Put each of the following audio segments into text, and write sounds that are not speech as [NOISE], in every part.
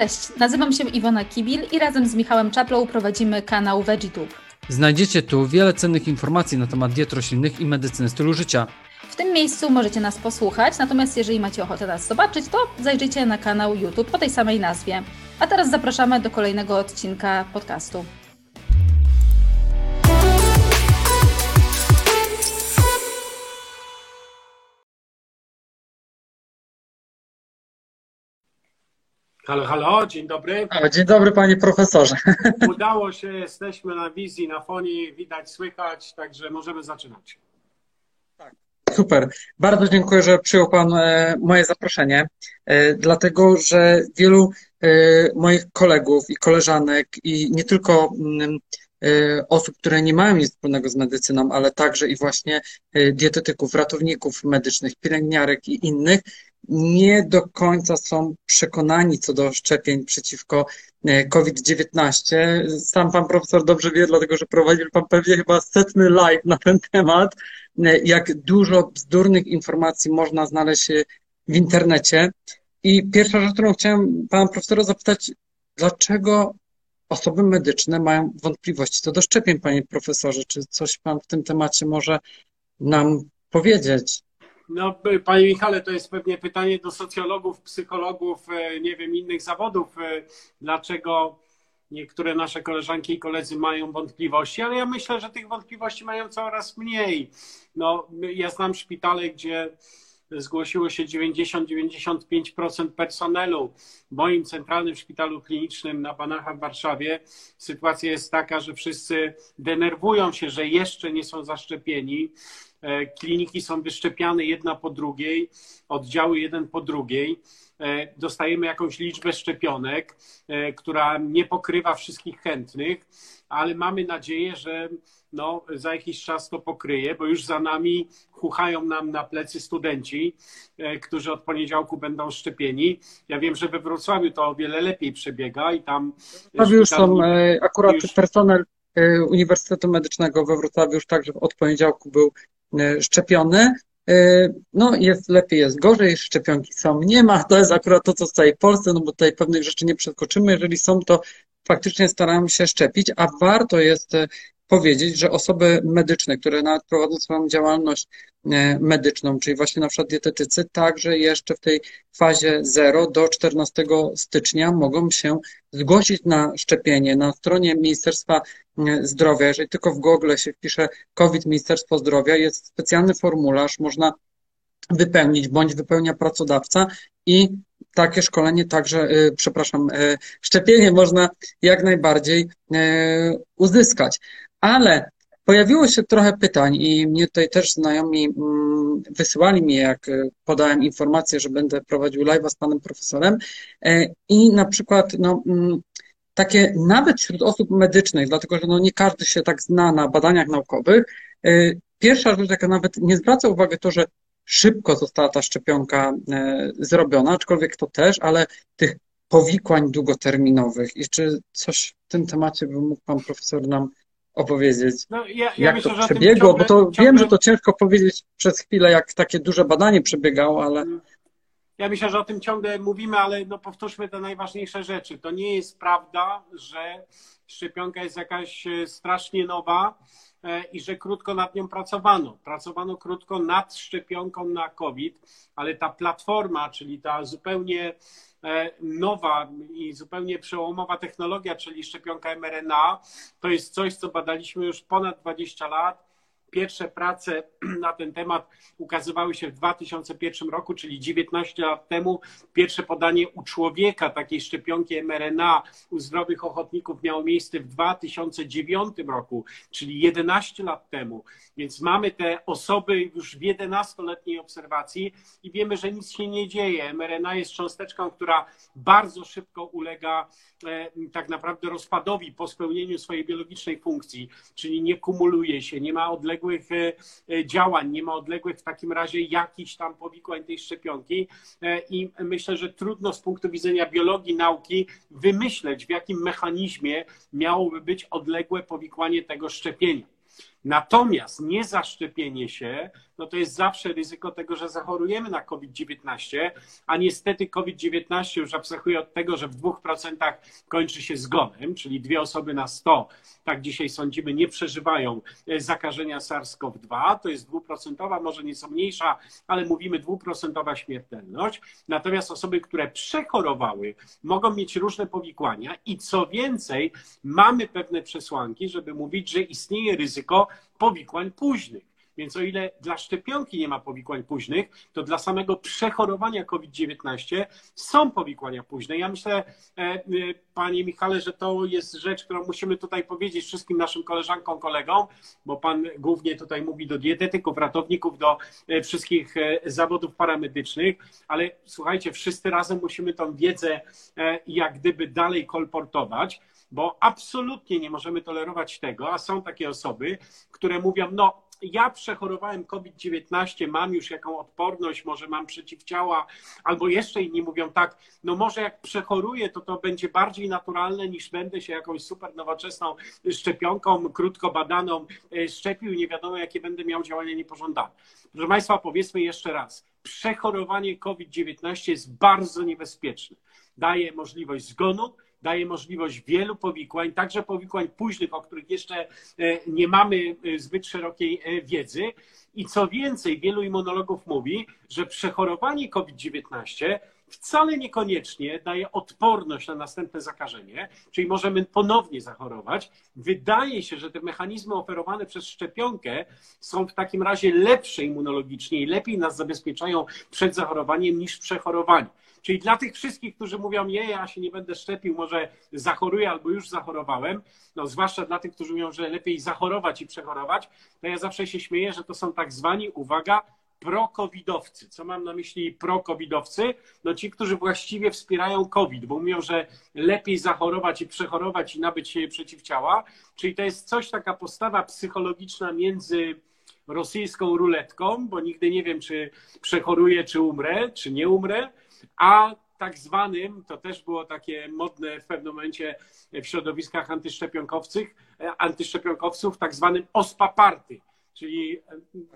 Cześć, nazywam się Iwona Kibil i razem z Michałem Czaplą prowadzimy kanał VeggieTube. Znajdziecie tu wiele cennych informacji na temat diet roślinnych i medycyny stylu życia. W tym miejscu możecie nas posłuchać, natomiast jeżeli macie ochotę nas zobaczyć, to zajrzyjcie na kanał YouTube o tej samej nazwie. A teraz zapraszamy do kolejnego odcinka podcastu. Halo, halo, dzień dobry. dzień dobry panie profesorze. [LAUGHS] Udało się, jesteśmy na wizji, na fonie, widać, słychać, także możemy zaczynać. Tak, super. Bardzo dziękuję, że przyjął pan e, moje zaproszenie, e, dlatego że wielu e, moich kolegów i koleżanek i nie tylko mm, osób, które nie mają nic wspólnego z medycyną, ale także i właśnie dietetyków, ratowników medycznych, pielęgniarek i innych, nie do końca są przekonani co do szczepień przeciwko e, COVID-19. Sam pan profesor dobrze wie, dlatego że prowadził pan pewnie chyba setny live na ten temat, e, jak dużo bzdurnych informacji można znaleźć e, w internecie. I pierwsza rzecz, którą chciałem pana profesora zapytać, dlaczego osoby medyczne mają wątpliwości co do szczepień, panie profesorze? Czy coś pan w tym temacie może nam powiedzieć? No, panie Michale, to jest pewnie pytanie do socjologów, psychologów, e, nie wiem, innych zawodów, e, dlaczego niektóre nasze koleżanki i koledzy mają wątpliwości, ale ja myślę, że tych wątpliwości mają coraz mniej. No, ja znam szpitale, gdzie zgłosiło się 90-95% personelu. W moim centralnym szpitalu klinicznym na Banachach w Warszawie sytuacja jest taka, że wszyscy denerwują się, że jeszcze nie są zaszczepieni kliniki są wyszczepiane jedna po drugiej, oddziały jeden po drugiej. E, dostajemy jakąś liczbę szczepionek, e, która nie pokrywa wszystkich chętnych, ale mamy nadzieję, że no, za jakiś czas to pokryje, bo już za nami chuchają nam na plecy studenci, którzy od poniedziałku będą szczepieni. Ja wiem, że we Wrocławiu to o wiele lepiej przebiega i tam. Wrocławiu już są akurat już... personel Uniwersytetu Medycznego we Wrocławiu już także od poniedziałku był E, szczepiony. E, no jest lepiej, jest gorzej, szczepionki są, nie ma, to jest akurat to, co w całej Polsce, no bo tutaj pewnych rzeczy nie przeskoczymy, jeżeli są, to faktycznie staramy się szczepić, a warto jest powiedzieć, że osoby medyczne, które nawet prowadzą swoją działalność e, medyczną, czyli właśnie na przykład dietetycy, także jeszcze w tej fazie 0 do 14 stycznia mogą się zgłosić na szczepienie. Na stronie Ministerstwa e, Zdrowia, jeżeli tylko w Google się wpisze COVID Ministerstwo Zdrowia, jest specjalny formularz, można wypełnić, bądź wypełnia pracodawca i takie szkolenie także, e, przepraszam, szczepienie można jak najbardziej uzyskać. Ale pojawiło się trochę pytań i mnie tutaj też znajomi mm, wysyłali mi, jak e, podałem informację, że będę prowadził live'a z panem profesorem e, i na przykład no, mm, takie nawet wśród osób medycznych, dlatego że no nie każdy się tak zna na badaniach naukowych, e, pierwsza rzecz, jaka nawet nie zwraca uwagi to, że szybko została ta szczepionka zrobiona, aczkolwiek to też, ale tych powikłań długoterminowych. I czy coś w tym temacie by mógł pan profesor nam opowiedzieć, no, ja, ja jak myślę, to przebiegło, ciągle, bo to ciągle... wiem, że to ciężko powiedzieć przez chwilę, jak takie duże badanie przebiegało, ale... Ja myślę, że o tym ciągle mówimy, ale no powtórzmy te najważniejsze rzeczy. To nie jest prawda, że szczepionka jest jakaś e, strasznie nowa e, i że krótko nad nią pracowano. Pracowano krótko nad szczepionką na COVID, ale ta platforma, czyli ta zupełnie nowa i zupełnie przełomowa technologia, czyli szczepionka mRNA. To jest coś, co badaliśmy już ponad 20 lat Pierwsze prace [CLEARS THROAT] na ten temat ukazywały się w 2001 roku, czyli 19 lat temu. Pierwsze podanie u człowieka takiej szczepionki mRNA u zdrowych ochotników miało miejsce w 2009 roku, czyli 11 lat temu. Więc mamy te osoby już w 11-letniej obserwacji i wiemy, że nic się nie dzieje. mRNA jest cząsteczką, która bardzo szybko ulega e, tak naprawdę rozpadowi po spełnieniu swojej biologicznej funkcji, czyli nie kumuluje się, nie ma odległości odległych e, e, działań, nie ma odległych w takim razie jakichś tam powikłań tej szczepionki e, i myślę, że trudno z punktu widzenia biologii nauki wymyśleć, w jakim mechanizmie miałoby być odległe powikłanie tego szczepienia. Natomiast niezaszczepienie się no to jest zawsze ryzyko tego, że zachorujemy na COVID-19, a niestety COVID-19 już abstrahuje od tego, że w 2% kończy się zgonem, czyli dwie osoby na 100, tak dzisiaj sądzimy, nie przeżywają e, zakażenia SARS-CoV-2. To jest dwuprocentowa, może nieco mniejsza, ale mówimy dwuprocentowa śmiertelność. Natomiast osoby, które przechorowały, mogą mieć różne powikłania i co więcej, mamy pewne przesłanki, żeby mówić, że istnieje ryzyko powikłań późnych. Więc o ile dla szczepionki nie ma powikłań późnych, to dla samego przechorowania COVID-19 są powikłania późne. Ja myślę, e, e, panie Michale, że to jest rzecz, którą musimy tutaj powiedzieć wszystkim naszym koleżankom, kolegom, bo pan głównie tutaj mówi do dietetyków, ratowników, do e, wszystkich zawodów paramedycznych, ale słuchajcie, wszyscy razem musimy tą wiedzę jak gdyby dalej kolportować bo absolutnie nie możemy tolerować tego, a są takie osoby, które mówią, no ja przechorowałem COVID-19, mam już jaką odporność, może mam przeciwciała, albo jeszcze inni mówią tak, no może jak przechoruję, to to będzie bardziej naturalne niż będę się jakąś super nowoczesną szczepionką, krótko badaną e, szczepił, nie wiadomo jakie będę miał działania niepożądane. Proszę Państwa, powiedzmy jeszcze raz, przechorowanie COVID-19 jest bardzo niebezpieczne. Daje możliwość zgonu, daje możliwość wielu powikłań, także powikłań późnych, o których jeszcze e, nie mamy e, zbyt szerokiej e, wiedzy. I co więcej, wielu immunologów mówi, że przechorowanie COVID-19 wcale niekoniecznie daje odporność na następne zakażenie, czyli możemy ponownie zachorować. Wydaje się, że te mechanizmy oferowane przez szczepionkę są w takim razie lepsze immunologicznie i lepiej nas zabezpieczają przed zachorowaniem niż przechorowanie. Czyli dla tych wszystkich, którzy mówią, nie, ja się nie będę szczepił, może zachoruję albo już zachorowałem, no zwłaszcza dla tych, którzy mówią, że lepiej zachorować i przechorować, to ja zawsze się śmieję, że to są tak zwani, uwaga, pro-covidowcy. Co mam na myśli pro-covidowcy? No ci, którzy właściwie wspierają COVID, bo mówią, że lepiej zachorować i przechorować i nabyć przeciwciała. Czyli to jest coś, taka postawa psychologiczna między rosyjską ruletką, bo nigdy nie wiem, czy przechoruję, czy umrę, czy nie umrę, a tak zwanym, to też było takie modne w pewnym momencie w środowiskach antyszczepionkowców, antyszczepionkowców tak zwanym OSPA party, czyli e,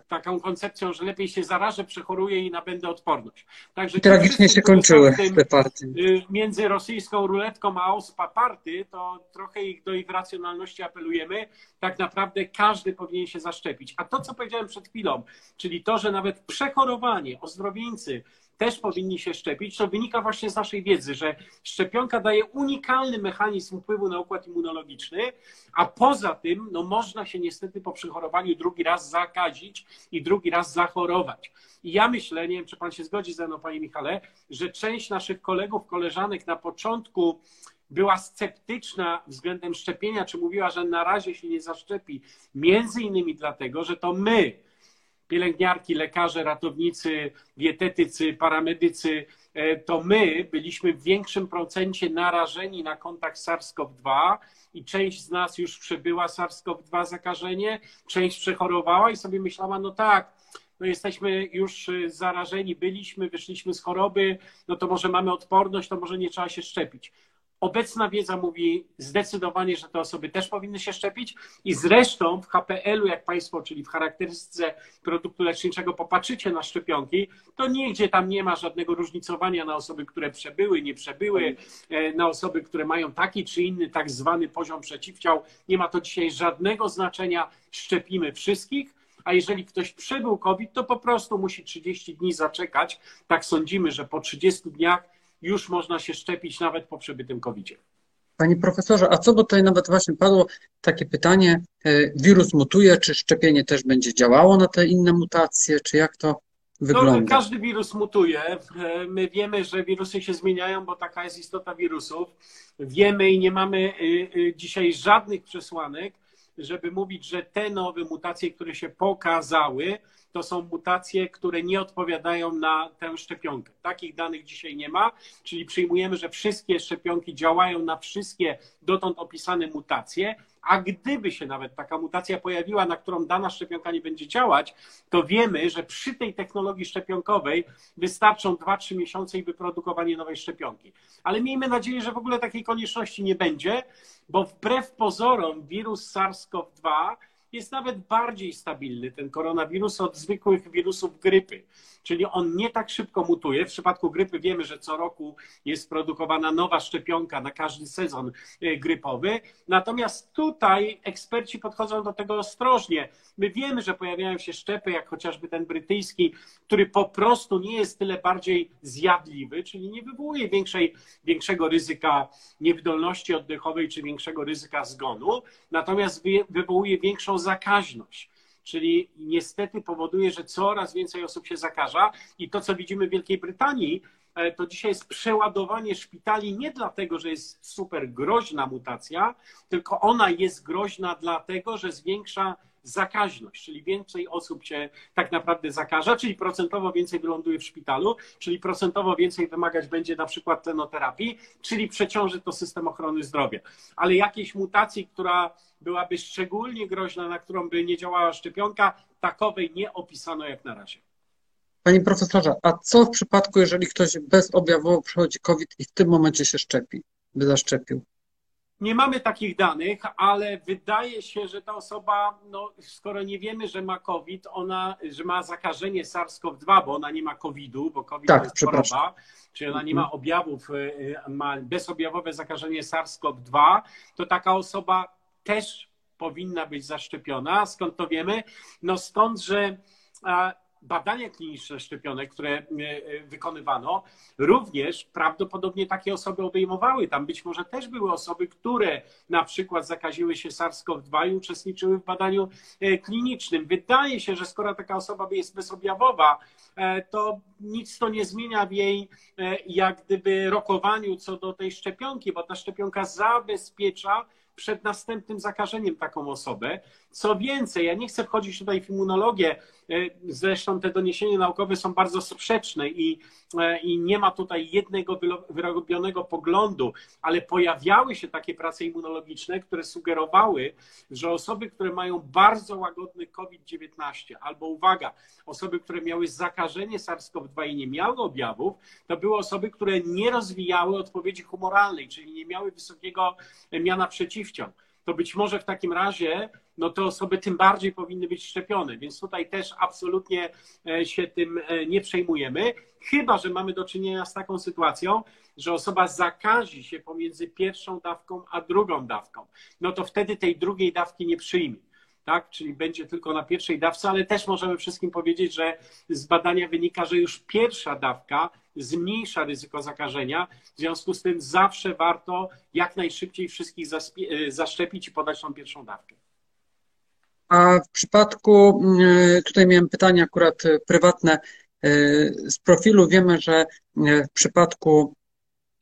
taką koncepcją, że lepiej się zarażę, przechoruję i nabędę odporność. Także Tragicznie się kończyły te partie. Y, między rosyjską ruletką a OSPA party, to trochę ich do ich racjonalności apelujemy. Tak naprawdę każdy powinien się zaszczepić. A to, co powiedziałem przed chwilą, czyli to, że nawet przechorowanie, ozdrowieńcy, też powinni się szczepić, to wynika właśnie z naszej wiedzy, że szczepionka daje unikalny mechanizm wpływu na układ immunologiczny, a poza tym no, można się niestety po przechorowaniu drugi raz zakazić i drugi raz zachorować. I ja myślę, nie wiem, czy pan się zgodzi ze mną, panie Michale, że część naszych kolegów, koleżanek na początku była sceptyczna względem szczepienia, czy mówiła, że na razie się nie zaszczepi, między innymi dlatego, że to my, pielęgniarki, lekarze, ratownicy, dietetycy, paramedycy, e, to my byliśmy w większym procencie narażeni na kontakt SARS-CoV-2 i część z nas już przebyła SARS-CoV-2 zakażenie, część przechorowała i sobie myślała, no tak, no jesteśmy już e, zarażeni, byliśmy, wyszliśmy z choroby, no to może mamy odporność, to może nie trzeba się szczepić. Obecna wiedza mówi zdecydowanie, że te osoby też powinny się szczepić i zresztą w HPL-u, jak Państwo, czyli w charakterystyce produktu leczniczego popatrzycie na szczepionki, to nigdzie tam nie ma żadnego różnicowania na osoby, które przebyły, nie przebyły, e, na osoby, które mają taki czy inny tak zwany poziom przeciwciał. Nie ma to dzisiaj żadnego znaczenia. Szczepimy wszystkich a jeżeli ktoś przebył COVID, to po prostu musi 30 dni zaczekać. Tak sądzimy, że po 30 dniach już można się szczepić nawet po przebytym covid -zie. Panie profesorze, a co, bo tutaj nawet właśnie padło takie pytanie, e, wirus mutuje, czy szczepienie też będzie działało na te inne mutacje, czy jak to wygląda? No, każdy wirus mutuje. E, my wiemy, że wirusy się zmieniają, bo taka jest istota wirusów. Wiemy i nie mamy e, dzisiaj żadnych przesłanek, żeby mówić, że te nowe mutacje, które się pokazały, to są mutacje, które nie odpowiadają na tę szczepionkę. Takich danych dzisiaj nie ma, czyli przyjmujemy, że wszystkie szczepionki działają na wszystkie dotąd opisane mutacje, a gdyby się nawet taka mutacja pojawiła, na którą dana szczepionka nie będzie działać, to wiemy, że przy tej technologii szczepionkowej wystarczą 2-3 miesiące i wyprodukowanie nowej szczepionki. Ale miejmy nadzieję, że w ogóle takiej konieczności nie będzie, bo wbrew pozorom wirus SARS-CoV-2 jest nawet bardziej stabilny, ten koronawirus, od zwykłych wirusów grypy. Czyli on nie tak szybko mutuje. W przypadku grypy wiemy, że co roku jest produkowana nowa szczepionka na każdy sezon e, grypowy. Natomiast tutaj eksperci podchodzą do tego ostrożnie. My wiemy, że pojawiają się szczepy, jak chociażby ten brytyjski, który po prostu nie jest tyle bardziej zjadliwy, czyli nie wywołuje większej, większego ryzyka niewydolności oddechowej czy większego ryzyka zgonu, natomiast wywołuje większą zakaźność czyli niestety powoduje, że coraz więcej osób się zakaża i to, co widzimy w Wielkiej Brytanii, e, to dzisiaj jest przeładowanie szpitali nie dlatego, że jest super groźna mutacja, tylko ona jest groźna dlatego, że zwiększa zakaźność, czyli więcej osób się tak naprawdę zakaża, czyli procentowo więcej wyląduje w szpitalu, czyli procentowo więcej wymagać będzie na przykład tlenoterapii, czyli przeciąży to system ochrony zdrowia. Ale jakiejś mutacji, która byłaby szczególnie groźna, na którą by nie działała szczepionka, takowej nie opisano jak na razie. Panie profesorze, a co w przypadku, jeżeli ktoś bezobjawowo przechodzi COVID i w tym momencie się szczepi, by zaszczepił? Nie mamy takich danych, ale wydaje się, że ta osoba, no, skoro nie wiemy, że ma COVID, ona, że ma zakażenie SARS-CoV-2, bo ona nie ma COVID-u, bo COVID tak, to jest choroba, czyli ona nie ma mhm. objawów, y, y, ma bezobjawowe zakażenie SARS-CoV-2, to taka osoba też powinna być zaszczepiona. Skąd to wiemy? No stąd, że badania kliniczne szczepionek, które e, e, wykonywano, również prawdopodobnie takie osoby obejmowały. Tam być może też były osoby, które na przykład zakaziły się SARS-CoV-2 i uczestniczyły w badaniu e, klinicznym. Wydaje się, że skoro taka osoba jest bezobjawowa, to nic to nie zmienia w jej jak gdyby rokowaniu co do tej szczepionki, bo ta szczepionka zabezpiecza przed następnym zakażeniem taką osobę. Co więcej, ja nie chcę wchodzić tutaj w immunologię, e, zresztą te doniesienia naukowe są bardzo sprzeczne i, e, i nie ma tutaj jednego wyrobionego poglądu, ale pojawiały się takie prace immunologiczne, które sugerowały, że osoby, które mają bardzo łagodny COVID-19 albo uwaga, osoby, które miały zakażenie SARS-CoV-2 i nie miały objawów, to były osoby, które nie rozwijały odpowiedzi humoralnej, czyli nie miały wysokiego miana przeciwciał to być może w takim razie no te osoby tym bardziej powinny być szczepione, więc tutaj też absolutnie e, się tym e, nie przejmujemy, chyba że mamy do czynienia z taką sytuacją, że osoba zakazi się pomiędzy pierwszą dawką a drugą dawką, no to wtedy tej drugiej dawki nie przyjmie tak? czyli będzie tylko na pierwszej dawce, ale też możemy wszystkim powiedzieć, że z badania wynika, że już pierwsza dawka zmniejsza ryzyko zakażenia. W związku z tym zawsze warto jak najszybciej wszystkich e, zaszczepić i podać tą pierwszą dawkę. A w przypadku, mm, tutaj miałem pytanie akurat prywatne, e, z profilu wiemy, że w przypadku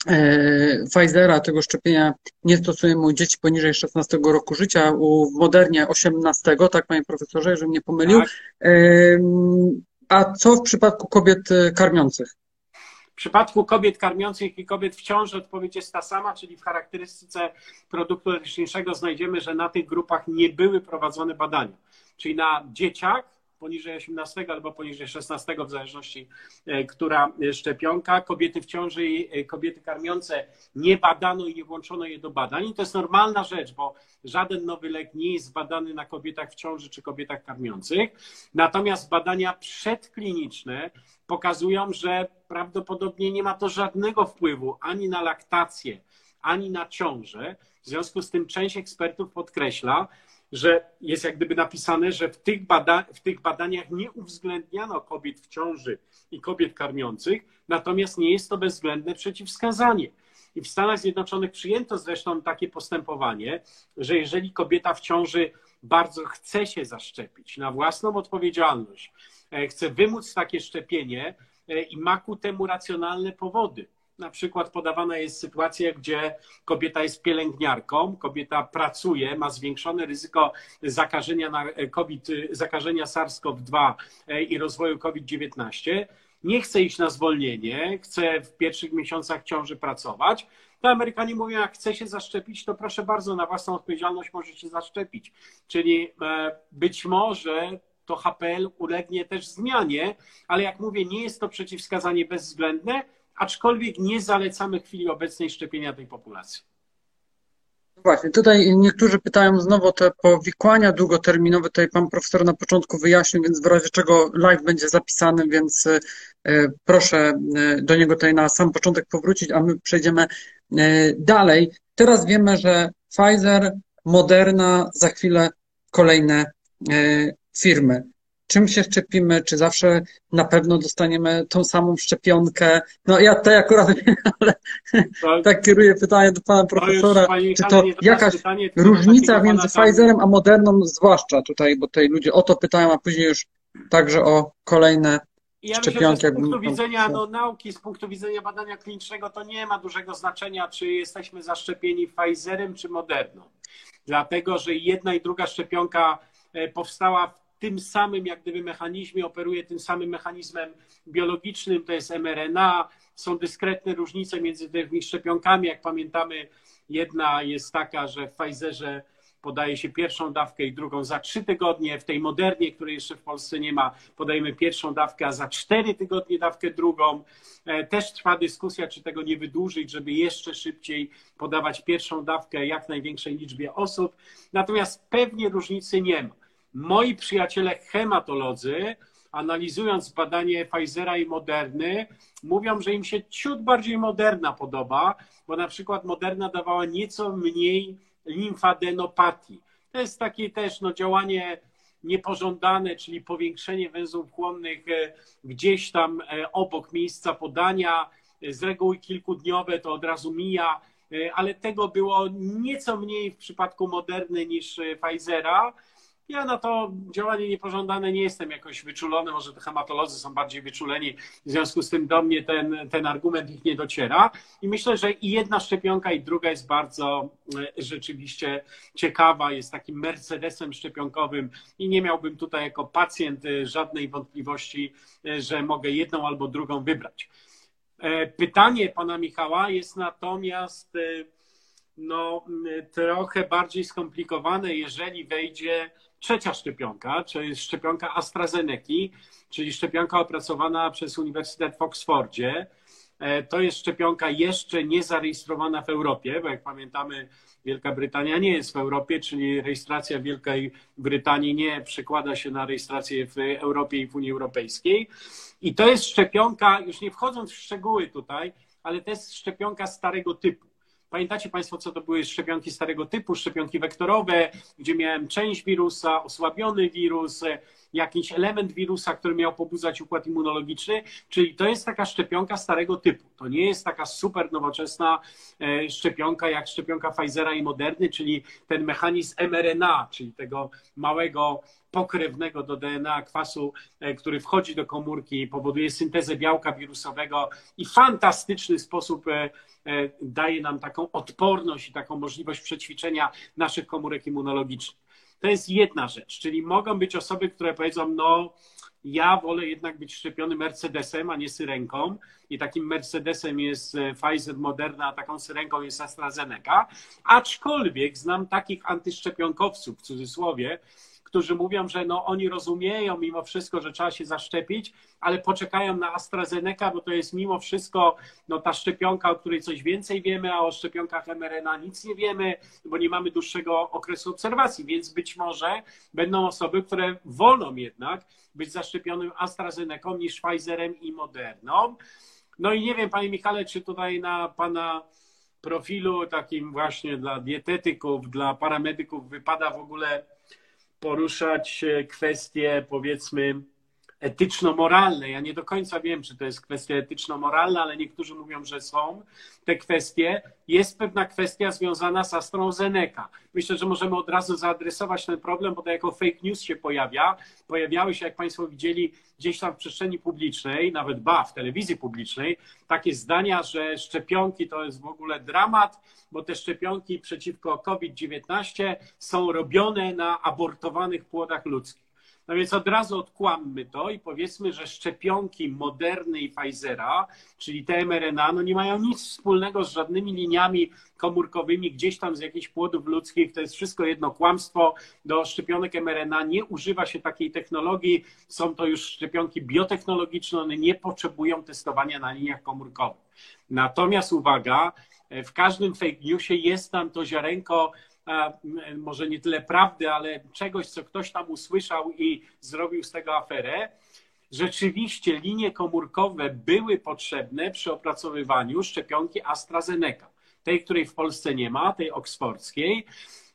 E, Pfizera, tego szczepienia nie stosujemy u dzieci poniżej 16 roku życia, u w Modernie 18, tak panie profesorze, jeżeli mnie pomylił. Tak. A co w przypadku kobiet e, karmiących? W przypadku kobiet karmiących i kobiet w ciąży odpowiedź jest ta sama, czyli w charakterystyce produktu leczniczego znajdziemy, że na tych grupach nie były prowadzone badania. Czyli na dzieciach poniżej 18 albo poniżej 16, w zależności, e, która szczepionka. Kobiety w ciąży i e, kobiety karmiące nie badano i nie włączono je do badań. I to jest normalna rzecz, bo żaden nowy lek nie jest badany na kobietach w ciąży czy kobietach karmiących. Natomiast badania przedkliniczne pokazują, że prawdopodobnie nie ma to żadnego wpływu ani na laktację, ani na ciążę. W związku z tym część ekspertów podkreśla, że jest jak gdyby napisane, że w tych, bada w tych badaniach nie uwzględniano kobiet w ciąży i kobiet karmiących, natomiast nie jest to bezwzględne przeciwwskazanie. I w Stanach Zjednoczonych przyjęto zresztą takie postępowanie, że jeżeli kobieta w ciąży bardzo chce się zaszczepić na własną odpowiedzialność, e, chce wymóc takie szczepienie e, i ma ku temu racjonalne powody, na przykład podawana jest sytuacja, gdzie kobieta jest pielęgniarką, kobieta pracuje, ma zwiększone ryzyko zakażenia na COVID, zakażenia SARS-CoV-2 e, i rozwoju COVID-19. Nie chce iść na zwolnienie, chce w pierwszych miesiącach ciąży pracować. To Amerykanie mówią, jak chce się zaszczepić, to proszę bardzo, na własną odpowiedzialność może się zaszczepić. Czyli e, być może to HPL ulegnie też zmianie, ale jak mówię, nie jest to przeciwwskazanie bezwzględne, aczkolwiek nie zalecamy w chwili obecnej szczepienia tej populacji. Właśnie, tutaj niektórzy pytają znowu o te powikłania długoterminowe. Tutaj pan profesor na początku wyjaśnił, więc w razie czego live będzie zapisany, więc e, proszę e, do niego tutaj na sam początek powrócić, a my przejdziemy e, dalej. Teraz wiemy, że Pfizer, Moderna, za chwilę kolejne firmy czym się szczepimy, czy zawsze na pewno dostaniemy tą samą szczepionkę. No ja tutaj akurat [LAUGHS] wiem, ale to, tak kieruję pytanie do pana profesora, już, czy to jakaś pytanie, różnica między Pfizerem a Moderną, zwłaszcza tutaj, bo tutaj ludzie o to pytają, a później już także o kolejne ja szczepionki. Myślę, z punktu widzenia no, nauki, z punktu widzenia badania klinicznego, to nie ma dużego znaczenia, czy jesteśmy zaszczepieni Pfizerem czy Moderną. Dlatego, że jedna i druga szczepionka e, powstała w tym samym jak gdyby mechanizmie, operuje tym samym mechanizmem biologicznym, to jest mRNA. Są dyskretne różnice między tymi szczepionkami. Jak pamiętamy, jedna jest taka, że w Pfizerze podaje się pierwszą dawkę i drugą za trzy tygodnie. W tej modernie, której jeszcze w Polsce nie ma, podajemy pierwszą dawkę, a za cztery tygodnie dawkę drugą. E, też trwa dyskusja, czy tego nie wydłużyć, żeby jeszcze szybciej podawać pierwszą dawkę jak największej liczbie osób. Natomiast pewnie różnicy nie ma. Moi przyjaciele hematolodzy, analizując badanie Pfizera i Moderny, mówią, że im się ciut bardziej Moderna podoba, bo na przykład Moderna dawała nieco mniej limfadenopatii. To jest takie też no, działanie niepożądane, czyli powiększenie węzłów chłonnych e, gdzieś tam e, obok miejsca podania, z reguły kilkudniowe to od razu mija, e, ale tego było nieco mniej w przypadku Moderny niż Pfizera. Ja na to działanie niepożądane nie jestem jakoś wyczulony, może te hematolodzy są bardziej wyczuleni, w związku z tym do mnie ten, ten argument ich nie dociera. I myślę, że i jedna szczepionka, i druga jest bardzo e, rzeczywiście ciekawa, jest takim Mercedesem szczepionkowym i nie miałbym tutaj jako pacjent e, żadnej wątpliwości, e, że mogę jedną albo drugą wybrać. Pytanie pana Michała jest natomiast no, trochę bardziej skomplikowane, jeżeli wejdzie trzecia szczepionka, czyli szczepionka AstraZeneca, czyli szczepionka opracowana przez Uniwersytet w Oksfordzie. E, to jest szczepionka jeszcze nie zarejestrowana w Europie, bo jak pamiętamy, Wielka Brytania nie jest w Europie, czyli rejestracja Wielkiej Brytanii nie przekłada się na rejestrację w Europie i w Unii Europejskiej. I to jest szczepionka, już nie wchodząc w szczegóły tutaj, ale to jest szczepionka starego typu. Pamiętacie Państwo, co to były szczepionki starego typu, szczepionki wektorowe, gdzie miałem część wirusa, osłabiony wirus, jakiś element wirusa, który miał pobudzać układ immunologiczny, czyli to jest taka szczepionka starego typu. To nie jest taka super nowoczesna e, szczepionka jak szczepionka Pfizera i Moderny, czyli ten mechanizm mRNA, czyli tego małego pokrewnego do DNA kwasu, e, który wchodzi do komórki, powoduje syntezę białka wirusowego i fantastyczny sposób e, daje nam taką odporność i taką możliwość przećwiczenia naszych komórek immunologicznych. To jest jedna rzecz, czyli mogą być osoby, które powiedzą, no ja wolę jednak być szczepiony Mercedesem, a nie syrenką. I takim Mercedesem jest e, Pfizer, Moderna, a taką syrenką jest AstraZeneca. Aczkolwiek znam takich antyszczepionkowców, w cudzysłowie, którzy mówią, że no, oni rozumieją mimo wszystko, że trzeba się zaszczepić, ale poczekają na AstraZeneca, bo to jest mimo wszystko no, ta szczepionka, o której coś więcej wiemy, a o szczepionkach mRNA nic nie wiemy, bo nie mamy dłuższego okresu obserwacji, więc być może będą osoby, które wolą jednak być zaszczepionym AstraZeneką niż Pfizerem i Moderną. No i nie wiem, panie Michale, czy tutaj na pana profilu takim właśnie dla dietetyków, dla paramedyków wypada w ogóle poruszać kwestie, powiedzmy, etyczno-moralne. Ja nie do końca wiem, czy to jest kwestia etyczno-moralna, ale niektórzy mówią, że są te kwestie. Jest pewna kwestia związana z AstraZeneca. Myślę, że możemy od razu zaadresować ten problem, bo to jako fake news się pojawia. Pojawiały się, jak Państwo widzieli, gdzieś tam w przestrzeni publicznej, nawet ba, w telewizji publicznej, takie zdania, że szczepionki to jest w ogóle dramat, bo te szczepionki przeciwko COVID-19 są robione na abortowanych płodach ludzkich. No więc od razu odkłammy to i powiedzmy, że szczepionki Moderny i Pfizera, czyli te mRNA, no nie mają nic wspólnego z żadnymi liniami komórkowymi gdzieś tam z jakichś płodów ludzkich. To jest wszystko jedno kłamstwo. Do szczepionek mRNA nie używa się takiej technologii. Są to już szczepionki biotechnologiczne, one nie potrzebują testowania na liniach komórkowych. Natomiast uwaga, W każdym fake newsie jest tam to ziarenko, może nie tyle prawdy, ale czegoś, co ktoś tam usłyszał i zrobił z tego aferę. Rzeczywiście linie komórkowe były potrzebne przy opracowywaniu szczepionki AstraZeneca, tej, której w Polsce nie ma, tej oksfordzkiej.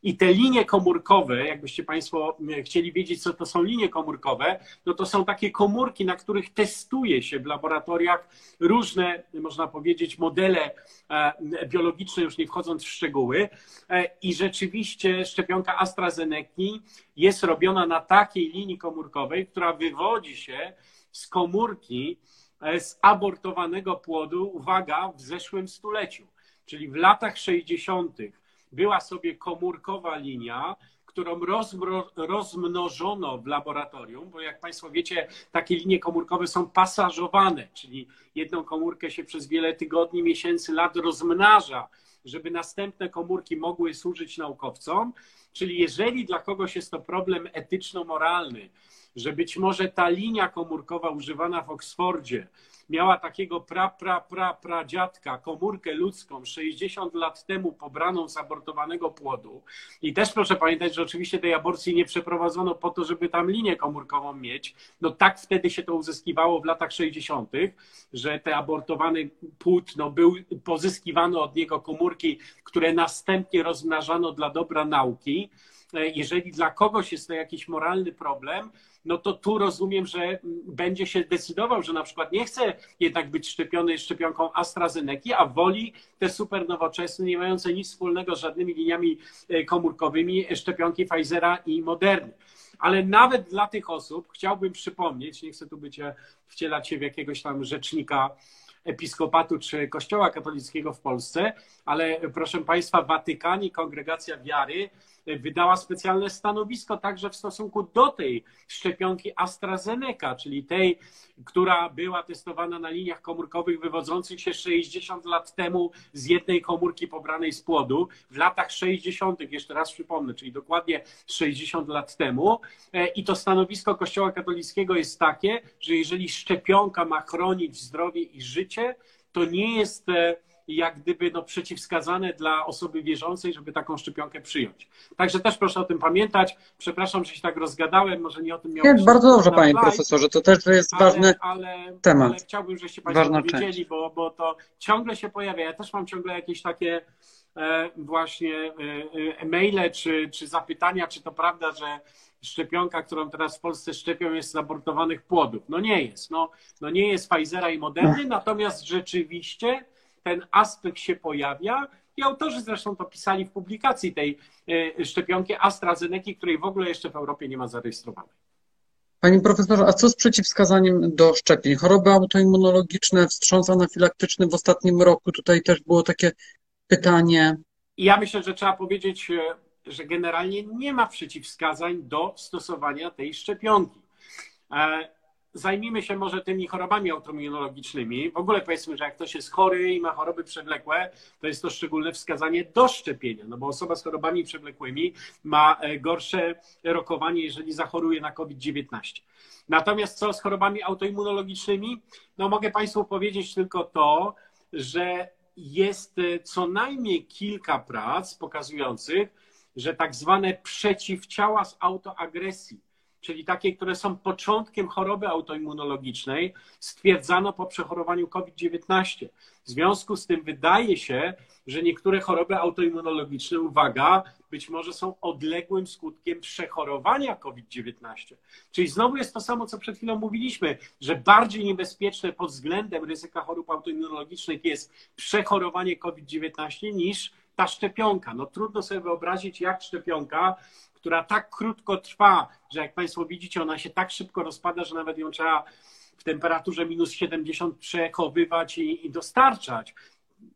I te linie komórkowe, jakbyście Państwo e, chcieli wiedzieć, co to są linie komórkowe, no to są takie komórki, na których testuje się w laboratoriach różne, można powiedzieć, modele e, biologiczne, już nie wchodząc w szczegóły. E, I rzeczywiście szczepionka AstraZeneca jest robiona na takiej linii komórkowej, która wywodzi się z komórki z abortowanego płodu, uwaga, w zeszłym stuleciu, czyli w latach 60 była sobie komórkowa linia, którą rozmnożono w laboratorium, bo jak Państwo wiecie, takie linie komórkowe są pasażowane, czyli jedną komórkę się przez wiele tygodni, miesięcy, lat rozmnaża, żeby następne komórki mogły służyć naukowcom. Czyli jeżeli dla kogoś jest to problem etyczno-moralny, że być może ta linia komórkowa używana w Oksfordzie miała takiego pra, pra, pra, pra dziadka, komórkę ludzką 60 lat temu pobraną z abortowanego płodu. I też proszę pamiętać, że oczywiście tej aborcji nie przeprowadzono po to, żeby tam linię komórkową mieć. No tak wtedy się to uzyskiwało w latach 60., że te abortowany płód, no był, pozyskiwano od niego komórki, które następnie rozmnażano dla dobra nauki. E, jeżeli dla kogoś jest to jakiś moralny problem, no to tu rozumiem, że będzie się decydował, że na przykład nie chce jednak być szczepiony szczepionką AstraZeneca, a woli te super nowoczesne, nie mające nic wspólnego z żadnymi liniami e, komórkowymi szczepionki Pfizera i Moderny. Ale nawet dla tych osób chciałbym przypomnieć, nie chcę tu być e, wcielać się w jakiegoś tam rzecznika episkopatu czy Kościoła katolickiego w Polsce, ale proszę Państwa, Watykanie, Kongregacja Wiary wydała specjalne stanowisko także w stosunku do tej szczepionki AstraZeneca, czyli tej, która była testowana na liniach komórkowych wywodzących się 60 lat temu z jednej komórki pobranej z płodu. W latach 60., jeszcze raz przypomnę, czyli dokładnie 60 lat temu. E, I to stanowisko Kościoła katolickiego jest takie, że jeżeli szczepionka ma chronić zdrowie i życie, to nie jest e, jak gdyby no, przeciwwskazane dla osoby wierzącej, żeby taką szczepionkę przyjąć. Także też proszę o tym pamiętać. Przepraszam, że się tak rozgadałem, może nie o tym miałem. Nie, bardzo dobrze, panie live, profesorze, to też jest ale, ważny ale, temat. Ale chciałbym, żebyście państwo wiedzieli, bo, bo to ciągle się pojawia. Ja też mam ciągle jakieś takie e, właśnie e, e, maile czy, czy zapytania, czy to prawda, że szczepionka, którą teraz w Polsce szczepią, jest z abortowanych płodów. No nie jest. No, no nie jest Pfizera i Moderny, natomiast rzeczywiście ten aspekt się pojawia. I autorzy zresztą to pisali w publikacji tej e, szczepionki AstraZeneca, której w ogóle jeszcze w Europie nie ma zarejestrowanej. Panie profesorze, a co z przeciwwskazaniem do szczepień? Choroby autoimmunologiczne, wstrząs anafilaktyczny w ostatnim roku, tutaj też było takie pytanie. Ja myślę, że trzeba powiedzieć, e, że generalnie nie ma przeciwwskazań do stosowania tej szczepionki. Zajmijmy się może tymi chorobami autoimmunologicznymi. W ogóle powiedzmy, że jak ktoś jest chory i ma choroby przewlekłe, to jest to szczególne wskazanie do szczepienia, no bo osoba z chorobami przewlekłymi ma e, gorsze rokowanie, jeżeli zachoruje na COVID-19. Natomiast co z chorobami autoimmunologicznymi? No mogę Państwu powiedzieć tylko to, że jest e, co najmniej kilka prac pokazujących, że tak zwane przeciwciała z autoagresji czyli takie, które są początkiem choroby autoimmunologicznej, stwierdzano po przechorowaniu COVID-19. W związku z tym wydaje się, że niektóre choroby autoimmunologiczne, uwaga, być może są odległym skutkiem przechorowania COVID-19. Czyli znowu jest to samo, co przed chwilą mówiliśmy, że bardziej niebezpieczne pod względem ryzyka chorób autoimmunologicznych jest przechorowanie COVID-19 niż ta szczepionka. No trudno sobie wyobrazić, jak szczepionka która tak krótko trwa, że jak Państwo widzicie, ona się tak szybko rozpada, że nawet ją trzeba w temperaturze minus 70 przechowywać i, i dostarczać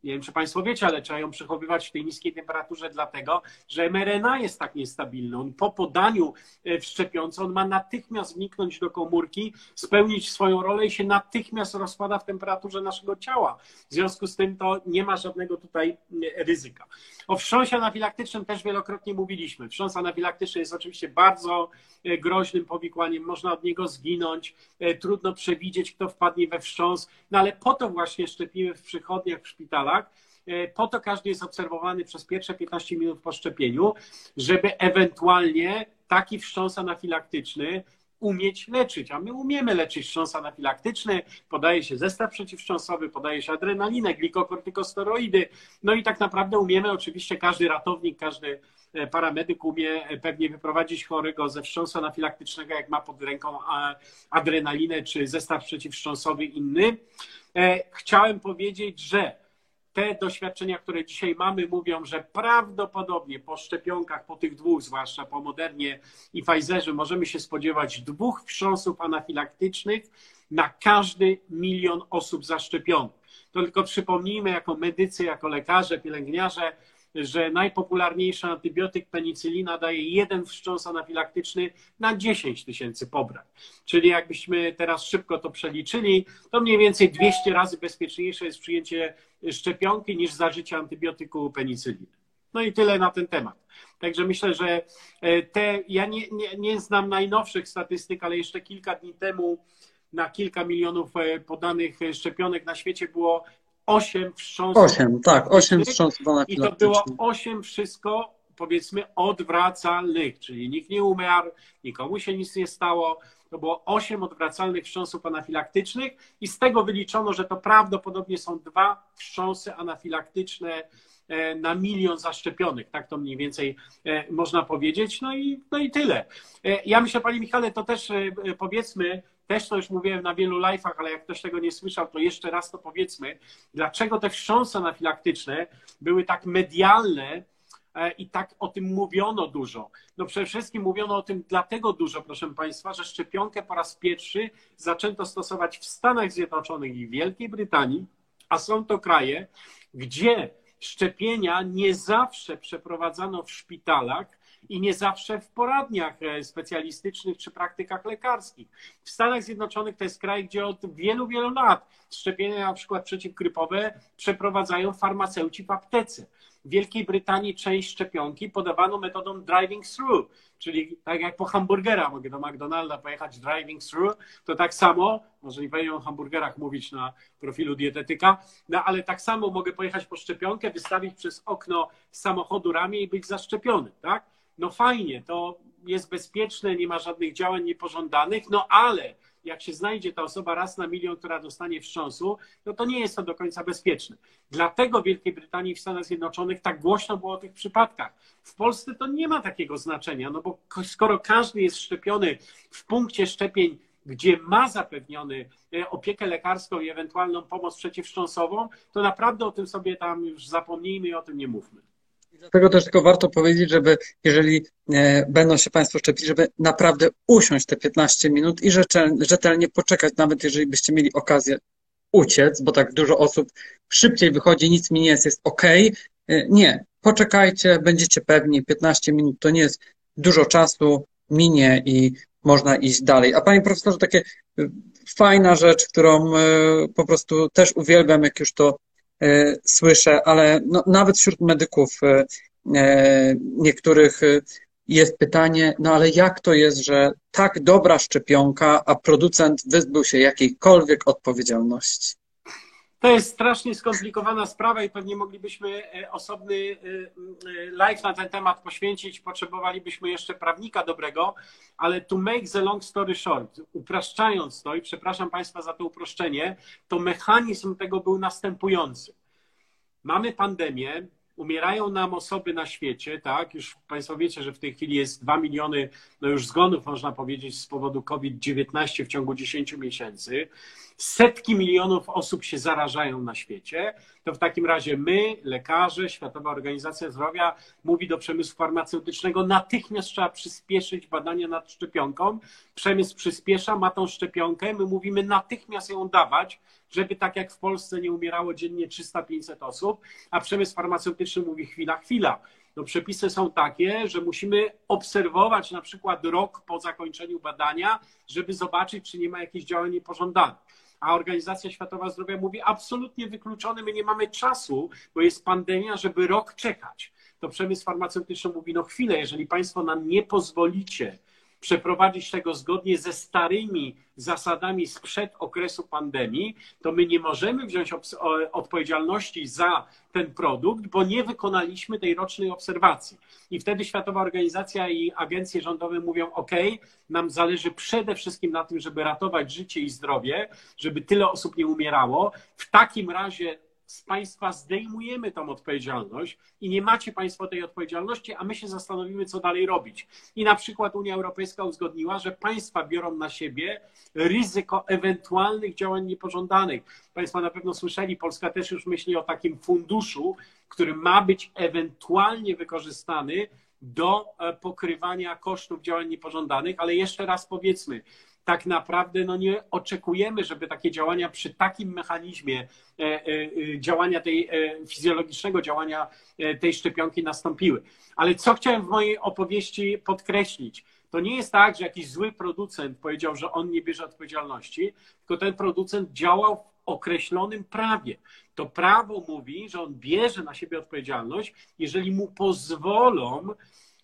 nie wiem, czy Państwo wiecie, ale trzeba ją przechowywać w tej niskiej temperaturze, dlatego że mRNA jest tak niestabilny. On po podaniu e, w szczepionce, on ma natychmiast wniknąć do komórki, spełnić swoją rolę i się natychmiast rozpada w temperaturze naszego ciała. W związku z tym to nie ma żadnego tutaj e, ryzyka. O wstrząsie anafilaktycznym też wielokrotnie mówiliśmy. Wstrząs anafilaktyczny jest oczywiście bardzo e, groźnym powikłaniem, można od niego zginąć, trudno przewidzieć, kto wpadnie we wstrząs, no ale po to właśnie szczepimy w przychodniach, w szpitalach, e, po to każdy jest obserwowany przez pierwsze 15 minut po szczepieniu, żeby ewentualnie taki wstrząs anafilaktyczny umieć leczyć, a my umiemy leczyć wstrząs anafilaktyczny, podaje się zestaw przeciwwstrząsowy, podaje się adrenalinę, glikokortykosteroidy, no i tak naprawdę umiemy, oczywiście każdy ratownik, każdy e, paramedyk umie pewnie wyprowadzić chorego ze wstrząsu anafilaktycznego, jak ma pod ręką adrenalinę czy zestaw przeciwwstrząsowy inny. E, chciałem powiedzieć, że te doświadczenia, które dzisiaj mamy, mówią, że prawdopodobnie po szczepionkach, po tych dwóch, zwłaszcza po Modernie i Pfizerze, możemy się spodziewać dwóch wstrząsów anafilaktycznych na każdy milion osób zaszczepionych. To tylko przypomnijmy, jako medycy, jako lekarze, pielęgniarze, że najpopularniejszy antybiotyk penicylina daje jeden wstrząs anafilaktyczny na 10 tysięcy pobrań. Czyli jakbyśmy teraz szybko to przeliczyli, to mniej więcej 200 razy bezpieczniejsze jest przyjęcie szczepionki niż zażycie antybiotyku penicyliny. No i tyle na ten temat. Także myślę, że e, te, ja nie, nie, nie znam najnowszych statystyk, ale jeszcze kilka dni temu na kilka milionów e, podanych szczepionek na świecie było osiem wstrząsów. Osiem, tak, osiem wstrząsów I to było osiem wszystko, powiedzmy, odwracalnych, czyli nikt nie umarł, nikomu się nic nie stało. To było osiem odwracalnych wstrząsów anafilaktycznych i z tego wyliczono, że to prawdopodobnie są dwa wstrząsy anafilaktyczne e, na milion zaszczepionych. Tak to mniej więcej e, można powiedzieć. No i, no i tyle. E, ja myślę, Panie Michale, to też powiedzmy, też to już mówiłem na wielu live'ach, ale jak ktoś tego nie słyszał, to jeszcze raz to powiedzmy, dlaczego te wstrząsy anafilaktyczne były tak medialne e, i tak o tym mówiono dużo. No przede wszystkim mówiono o tym dlatego dużo, proszę Państwa, że szczepionkę po raz pierwszy zaczęto stosować w Stanach Zjednoczonych i Wielkiej Brytanii, a są to kraje, gdzie szczepienia nie zawsze przeprowadzano w szpitalach, i nie zawsze w poradniach e, specjalistycznych czy praktykach lekarskich. W Stanach Zjednoczonych to jest kraj, gdzie od wielu, wielu lat szczepienia na przykład przeciwgrypowe przeprowadzają farmaceuci w aptece. W Wielkiej Brytanii część szczepionki podawano metodą driving through, czyli tak jak po hamburgera mogę do McDonalda pojechać driving through, to tak samo, może nie powinienem o hamburgerach mówić na profilu dietetyka, no ale tak samo mogę pojechać po szczepionkę, wystawić przez okno samochodu ramię i być zaszczepiony, tak? No fajnie, to jest bezpieczne, nie ma żadnych działań niepożądanych, no ale jak się znajdzie ta osoba raz na milion, która dostanie wstrząsu, no to nie jest to do końca bezpieczne. Dlatego w Wielkiej Brytanii i w Stanach Zjednoczonych tak głośno było o tych przypadkach. W Polsce to nie ma takiego znaczenia, no bo skoro każdy jest szczepiony w punkcie szczepień, gdzie ma zapewniony e, opiekę lekarską i ewentualną pomoc przeciwwstrząsową, to naprawdę o tym sobie tam już zapomnijmy i o tym nie mówmy. Dlatego też tylko warto powiedzieć, żeby jeżeli e, będą się Państwo szczepić, żeby naprawdę usiąść te 15 minut i rzetelnie poczekać, nawet jeżeli byście mieli okazję uciec, bo tak dużo osób szybciej wychodzi, nic mi nie jest, jest ok. E, nie, poczekajcie, będziecie pewni, 15 minut to nie jest dużo czasu, minie i można iść dalej. A Panie Profesorze, takie e, fajna rzecz, którą po prostu też uwielbiam, jak już to słyszę, ale no, nawet wśród medyków e, e, niektórych jest pytanie, no ale jak to jest, że tak dobra szczepionka, a producent wyzbył się jakiejkolwiek odpowiedzialności? To jest strasznie skomplikowana sprawa i pewnie moglibyśmy e, osobny e, e, live na ten temat poświęcić. Potrzebowalibyśmy jeszcze prawnika dobrego, ale to make the long story short, upraszczając to i przepraszam Państwa za to uproszczenie, to mechanizm tego był następujący. Mamy pandemię, umierają nam osoby na świecie, tak? Już Państwo wiecie, że w tej chwili jest 2 miliony no już zgonów, można powiedzieć, z powodu COVID-19 w ciągu 10 miesięcy. Setki milionów osób się zarażają na świecie. To w takim razie my, lekarze, Światowa Organizacja Zdrowia mówi do przemysłu farmaceutycznego, natychmiast trzeba przyspieszyć badania nad szczepionką. Przemysł przyspiesza, ma tą szczepionkę, my mówimy natychmiast ją dawać, żeby tak jak w Polsce nie umierało dziennie 300-500 osób, a przemysł farmaceutyczny mówi chwila, chwila. No przepisy są takie, że musimy obserwować na przykład rok po zakończeniu badania, żeby zobaczyć, czy nie ma jakichś działań niepożądanych. A Organizacja Światowa Zdrowia mówi absolutnie wykluczony, my nie mamy czasu, bo jest pandemia, żeby rok czekać. To przemysł farmaceutyczny mówi, no chwilę, jeżeli Państwo nam nie pozwolicie przeprowadzić tego zgodnie ze starymi zasadami sprzed okresu pandemii, to my nie możemy wziąć odpowiedzialności za ten produkt, bo nie wykonaliśmy tej rocznej obserwacji. I wtedy Światowa Organizacja i agencje rządowe mówią: OK, nam zależy przede wszystkim na tym, żeby ratować życie i zdrowie, żeby tyle osób nie umierało. W takim razie z Państwa zdejmujemy tą odpowiedzialność i nie macie Państwo tej odpowiedzialności, a my się zastanowimy, co dalej robić. I na przykład Unia Europejska uzgodniła, że państwa biorą na siebie ryzyko ewentualnych działań niepożądanych. Państwo na pewno słyszeli, Polska też już myśli o takim funduszu, który ma być ewentualnie wykorzystany do e, pokrywania kosztów działań niepożądanych, ale jeszcze raz powiedzmy, tak naprawdę no nie oczekujemy, żeby takie działania przy takim mechanizmie e, e, działania tej fizjologicznego działania tej szczepionki nastąpiły. Ale co chciałem w mojej opowieści podkreślić, to nie jest tak, że jakiś zły producent powiedział, że on nie bierze odpowiedzialności, tylko ten producent działał w określonym prawie. To prawo mówi, że on bierze na siebie odpowiedzialność, jeżeli mu pozwolą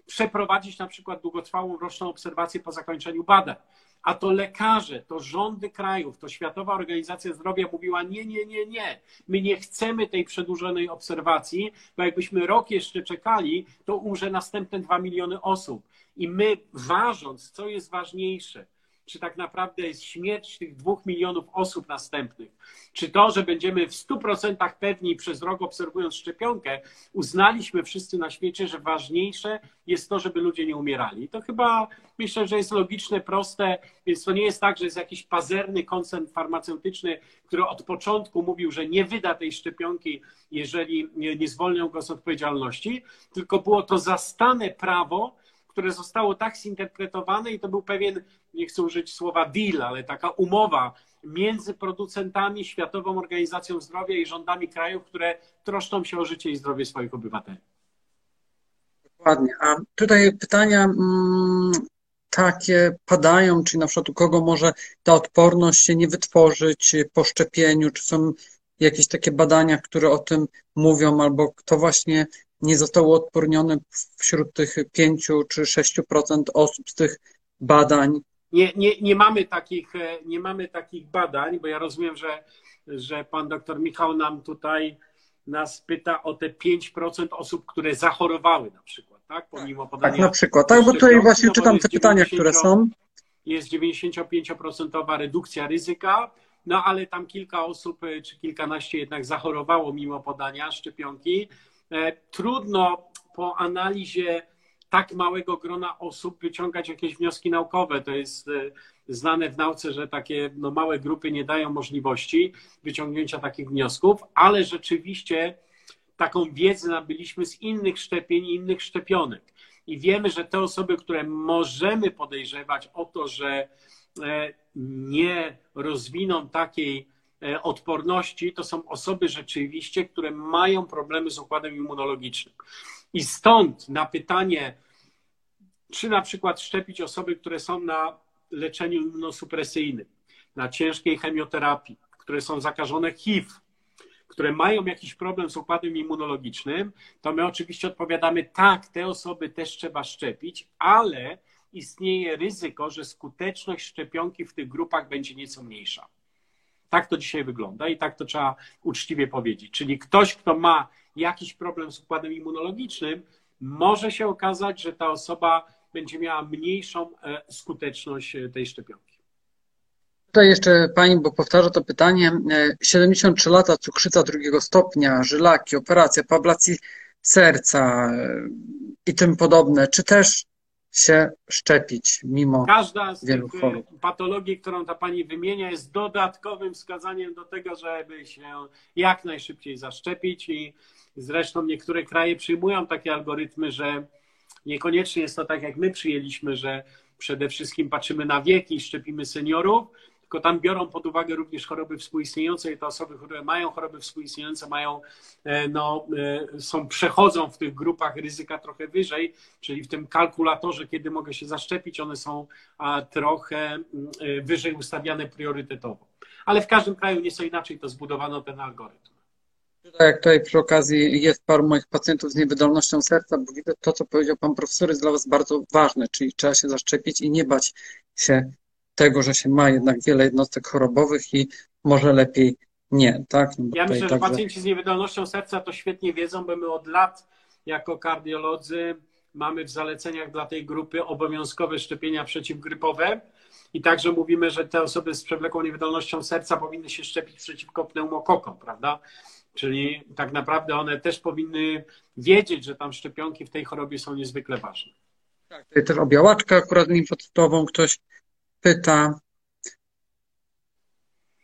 przeprowadzić na przykład długotrwałą roczną obserwację po zakończeniu badań. A to lekarze, to rządy krajów, to Światowa Organizacja Zdrowia mówiła: nie, nie, nie, nie. My nie chcemy tej przedłużonej obserwacji, bo jakbyśmy rok jeszcze czekali, to umrze następne dwa miliony osób. I my, ważąc, co jest ważniejsze, czy tak naprawdę jest śmierć tych dwóch milionów osób następnych, czy to, że będziemy w stu procentach pewni przez rok obserwując szczepionkę, uznaliśmy wszyscy na świecie, że ważniejsze jest to, żeby ludzie nie umierali. To chyba myślę, że jest logiczne, proste, więc to nie jest tak, że jest jakiś pazerny koncern farmaceutyczny, który od początku mówił, że nie wyda tej szczepionki, jeżeli nie zwolnią go z odpowiedzialności, tylko było to zastane prawo, które zostało tak zinterpretowane i to był pewien, nie chcę użyć słowa deal, ale taka umowa między producentami, Światową Organizacją Zdrowia i rządami krajów, które troszczą się o życie i zdrowie swoich obywateli. Dokładnie. A tutaj pytania mm, takie padają, czy na przykład u kogo może ta odporność się nie wytworzyć po szczepieniu, czy są jakieś takie badania, które o tym mówią, albo kto właśnie nie zostało odpornione wśród tych 5 czy 6% osób z tych badań? Nie, nie, nie, mamy takich, e, nie mamy takich badań, bo ja rozumiem, że, że pan doktor Michał nam tutaj nas pyta o te 5% osób, które zachorowały na przykład, tak? Pomimo tak, podania. Tak, na przykład. Tak, bo tutaj właśnie czytam te pytania, które są. Jest 95% redukcja ryzyka, no ale tam kilka osób, e, czy kilkanaście jednak zachorowało mimo podania szczepionki. E, trudno po analizie tak małego grona osób wyciągać jakieś wnioski naukowe. To jest e, znane w nauce, że takie no, małe grupy nie dają możliwości wyciągnięcia takich wniosków, ale rzeczywiście taką wiedzę nabyliśmy z innych szczepień i innych szczepionek. I wiemy, że te osoby, które możemy podejrzewać o to, że e, nie rozwiną takiej odporności to są osoby rzeczywiście, które mają problemy z układem immunologicznym. I stąd na pytanie, czy na przykład szczepić osoby, które są na leczeniu immunosupresyjnym, na ciężkiej chemioterapii, które są zakażone HIV, które mają jakiś problem z układem immunologicznym, to my oczywiście odpowiadamy tak, te osoby też trzeba szczepić, ale istnieje ryzyko, że skuteczność szczepionki w tych grupach będzie nieco mniejsza. Tak to dzisiaj wygląda i tak to trzeba uczciwie powiedzieć. Czyli ktoś, kto ma jakiś problem z układem immunologicznym, może się okazać, że ta osoba będzie miała mniejszą e, skuteczność e, tej szczepionki. Tutaj jeszcze pani, bo powtarza to pytanie. 73 e, lata, cukrzyca drugiego stopnia, żylaki, operacja, po ablacji serca i tym podobne. Czy też się szczepić mimo Każda z wielu tych chorób. patologii, którą ta pani wymienia, jest dodatkowym wskazaniem do tego, żeby się jak najszybciej zaszczepić i zresztą niektóre kraje przyjmują takie algorytmy, że niekoniecznie jest to tak, jak my przyjęliśmy, że przede wszystkim patrzymy na wieki i szczepimy seniorów, tylko tam biorą pod uwagę również choroby współistniejące i te osoby, które mają choroby współistniejące, mają, e, no, e, są, przechodzą w tych grupach ryzyka trochę wyżej, czyli w tym kalkulatorze, kiedy mogę się zaszczepić, one są trochę mm, e, wyżej ustawiane priorytetowo. Ale w każdym kraju nieco inaczej to zbudowano ten algorytm. Jak tutaj przy okazji jest paru moich pacjentów z niewydolnością serca, bo widzę to, co powiedział pan profesor, jest dla was bardzo ważne, czyli trzeba się zaszczepić i nie bać się tego, że się ma jednak wiele jednostek chorobowych i może lepiej nie, tak? No ja myślę, także... że pacjenci z niewydolnością serca to świetnie wiedzą, bo my od lat jako kardiolodzy mamy w zaleceniach dla tej grupy obowiązkowe szczepienia przeciwgrypowe i także mówimy, że te osoby z przewlekłą niewydolnością serca powinny się szczepić przeciwko pneumokokom, prawda? Czyli tak naprawdę one też powinny wiedzieć, że tam szczepionki w tej chorobie są niezwykle ważne. Tak, tutaj też o białaczkę akurat limfocytową ktoś pyta.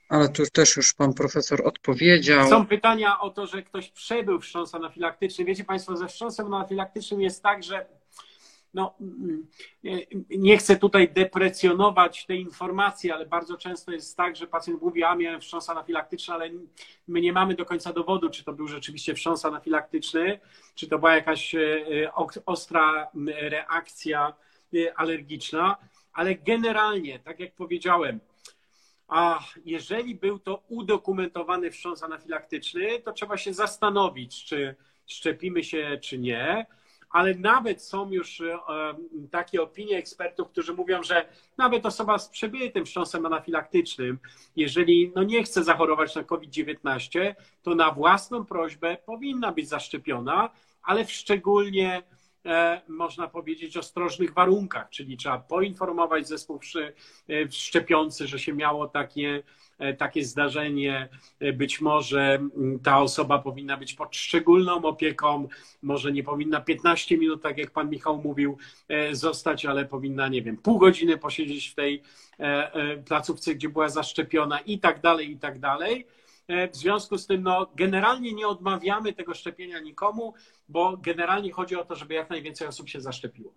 Ale tu też już pan profesor odpowiedział. Są pytania o to, że ktoś przebył wstrząs anafilaktyczny. Wiecie państwo, ze wstrząsem anafilaktycznym jest tak, że no, nie chcę tutaj deprecjonować tej informacji, ale bardzo często jest tak, że pacjent mówi, a miałem wstrząs anafilaktyczny, ale my nie mamy do końca dowodu, czy to był rzeczywiście wstrząs anafilaktyczny, czy to była jakaś e, ostra reakcja e, alergiczna, ale generalnie, tak jak powiedziałem, a jeżeli był to udokumentowany wstrząs anafilaktyczny, to trzeba się zastanowić, czy szczepimy się, czy nie. Ale nawet są już e, takie opinie ekspertów, którzy mówią, że nawet osoba z przebytym wstrząsem anafilaktycznym, jeżeli no nie chce zachorować na COVID-19, to na własną prośbę powinna być zaszczepiona, ale w szczególnie można powiedzieć, ostrożnych warunkach, czyli trzeba poinformować zespół e, szczepiący, że się miało takie, e, takie zdarzenie. Być może ta osoba powinna być pod szczególną opieką, może nie powinna 15 minut, tak jak pan Michał mówił, zostać, ale powinna, nie wiem, pół godziny posiedzieć w tej placówce, gdzie była zaszczepiona i tak dalej, i tak dalej. E, w związku z tym, no, generalnie nie odmawiamy tego szczepienia nikomu, bo generalnie chodzi o to, żeby jak najwięcej osób się zaszczepiło.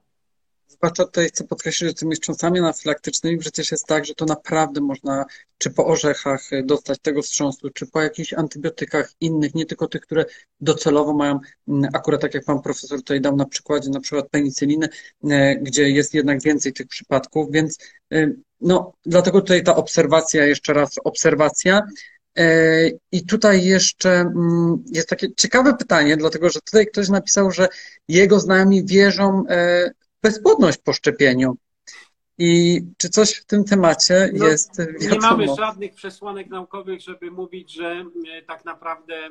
Zwłaszcza tutaj chcę podkreślić, że tymi wstrząsami anafilaktycznymi przecież jest tak, że to naprawdę można czy po orzechach dostać tego wstrząsu, czy po jakichś antybiotykach innych, nie tylko tych, które docelowo mają, mm, akurat tak jak pan profesor tutaj dał na przykładzie na przykład penicyliny, e, gdzie jest jednak więcej tych przypadków, więc e, no, dlatego tutaj ta obserwacja, jeszcze raz obserwacja, I tutaj jeszcze mm, jest takie ciekawe pytanie, dlatego że tutaj ktoś napisał, że jego znajomi wierzą e, w bezpłodność po szczepieniu. I czy coś w tym temacie no, jest wiadomo? Nie mamy żadnych przesłanek naukowych, żeby mówić, że e, tak naprawdę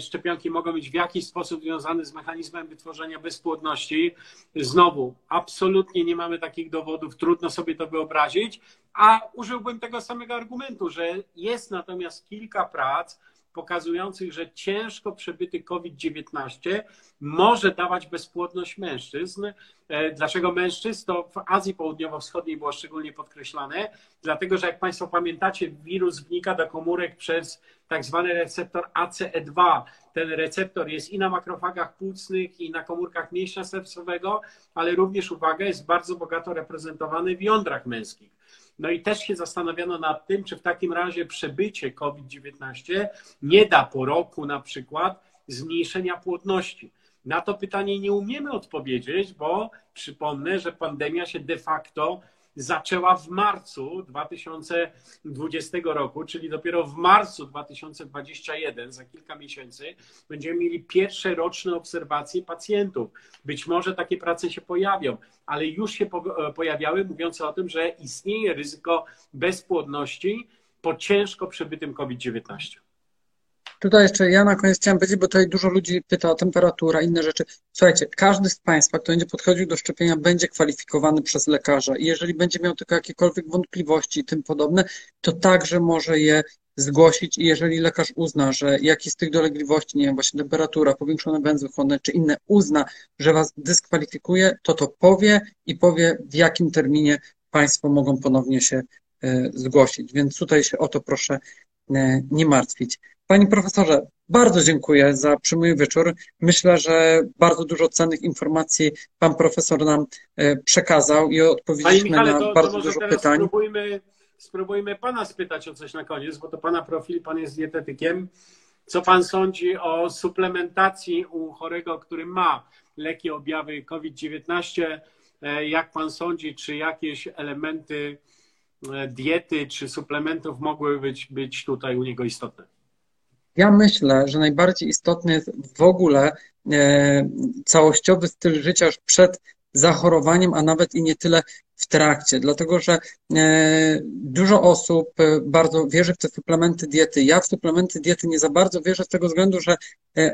szczepionki mogą być w jakiś sposób związane z mechanizmem wytworzenia bezpłodności. Znowu, absolutnie nie mamy takich dowodów, trudno sobie to wyobrazić. A użyłbym tego samego argumentu, że jest natomiast kilka prac pokazujących, że ciężko przebyty COVID-19 może dawać bezpłodność mężczyzn. E, dlaczego mężczyzn? To w Azji Południowo-Wschodniej było szczególnie podkreślane, dlatego że jak Państwo pamiętacie, wirus wnika do komórek przez tak zwany receptor ACE2. Ten receptor jest i na makrofagach płucnych, i na komórkach mięśnia sercowego, ale również, uwaga, jest bardzo bogato reprezentowany w jądrach męskich. No i też się zastanawiano nad tym, czy w takim razie przebycie COVID-19 nie da po roku na przykład zmniejszenia płodności. Na to pytanie nie umiemy odpowiedzieć, bo przypomnę, że pandemia się de facto zaczęła w marcu 2020 roku, czyli dopiero w marcu 2021, za kilka miesięcy, będziemy mieli pierwsze roczne obserwacje pacjentów. Być może takie prace się pojawią, ale już się pojawiały, mówiące o tym, że istnieje ryzyko bezpłodności po ciężko przebytym COVID-19. Tutaj jeszcze ja na koniec chciałem powiedzieć, bo tutaj dużo ludzi pyta o temperaturę, inne rzeczy. Słuchajcie, każdy z Państwa, kto będzie podchodził do szczepienia, będzie kwalifikowany przez lekarza i jeżeli będzie miał tylko jakiekolwiek wątpliwości i tym podobne, to także może je zgłosić i jeżeli lekarz uzna, że jakiś z tych dolegliwości, nie wiem, właśnie temperatura, powiększone węzły chłonne czy inne uzna, że Was dyskwalifikuje, to to powie i powie w jakim terminie Państwo mogą ponownie się e, zgłosić. Więc tutaj się o to proszę e, nie martwić. Panie profesorze, bardzo dziękuję za przyjemny wieczór. Myślę, że bardzo dużo cennych informacji pan profesor nam e, przekazał i odpowiedzieliśmy Michale, na to, bardzo to dużo pytań. Spróbujmy, spróbujmy pana spytać o coś na koniec, bo to pana profil, pan jest dietetykiem. Co pan sądzi o suplementacji u chorego, który ma lekkie objawy COVID-19? E, jak pan sądzi, czy jakieś elementy e, diety czy suplementów mogły być, być tutaj u niego istotne? Ja myślę, że najbardziej istotny jest w ogóle e, całościowy styl życia już przed zachorowaniem, a nawet i nie tyle w trakcie, dlatego że e, dużo osób e, bardzo wierzy w te suplementy diety. Ja w suplementy diety nie za bardzo wierzę z tego względu, że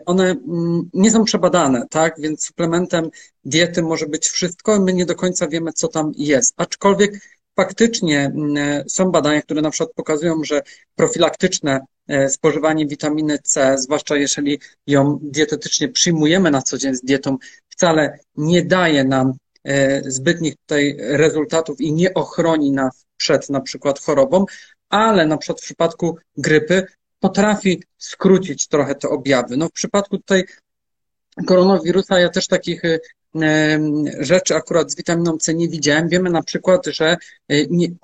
one mm, nie są przebadane, tak? Więc suplementem diety może być wszystko, my nie do końca wiemy, co tam jest. Aczkolwiek faktycznie mm, są badania, które na przykład pokazują, że profilaktyczne spożywanie witaminy C, zwłaszcza jeżeli ją dietetycznie przyjmujemy na co dzień z dietą, wcale nie daje nam E, zbytnich tutaj rezultatów i nie ochroni nas przed na przykład chorobą, ale na przykład w przypadku grypy potrafi skrócić trochę te objawy. No w przypadku tutaj koronawirusa ja też takich e, rzeczy akurat z witaminą C nie widziałem. Wiemy na przykład, że e,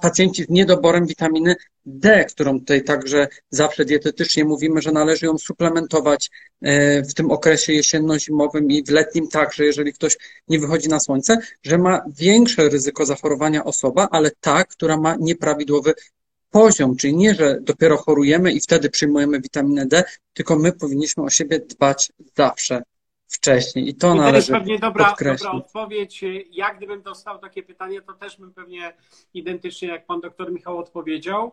pacjenci z niedoborem witaminy D, którą tutaj także zawsze dietetycznie mówimy, że należy ją suplementować e, w tym okresie jesienno-zimowym i w letnim także, jeżeli ktoś nie wychodzi na słońce, że ma większe ryzyko zachorowania osoba, ale ta, która ma nieprawidłowy poziom, czyli nie, że dopiero chorujemy i wtedy przyjmujemy witaminę D, tylko my powinniśmy o siebie dbać zawsze wcześniej. I to I należy to jest pewnie dobra, podkreślić. dobra odpowiedź. Ja gdybym dostał takie pytanie, to też bym pewnie identycznie jak pan doktor Michał odpowiedział.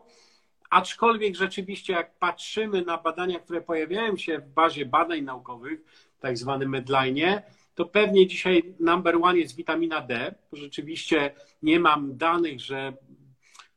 Aczkolwiek rzeczywiście, jak patrzymy na badania, które pojawiają się w bazie badań naukowych, tak zwanym Medline, to pewnie dzisiaj number one jest witamina D. Rzeczywiście nie mam danych, że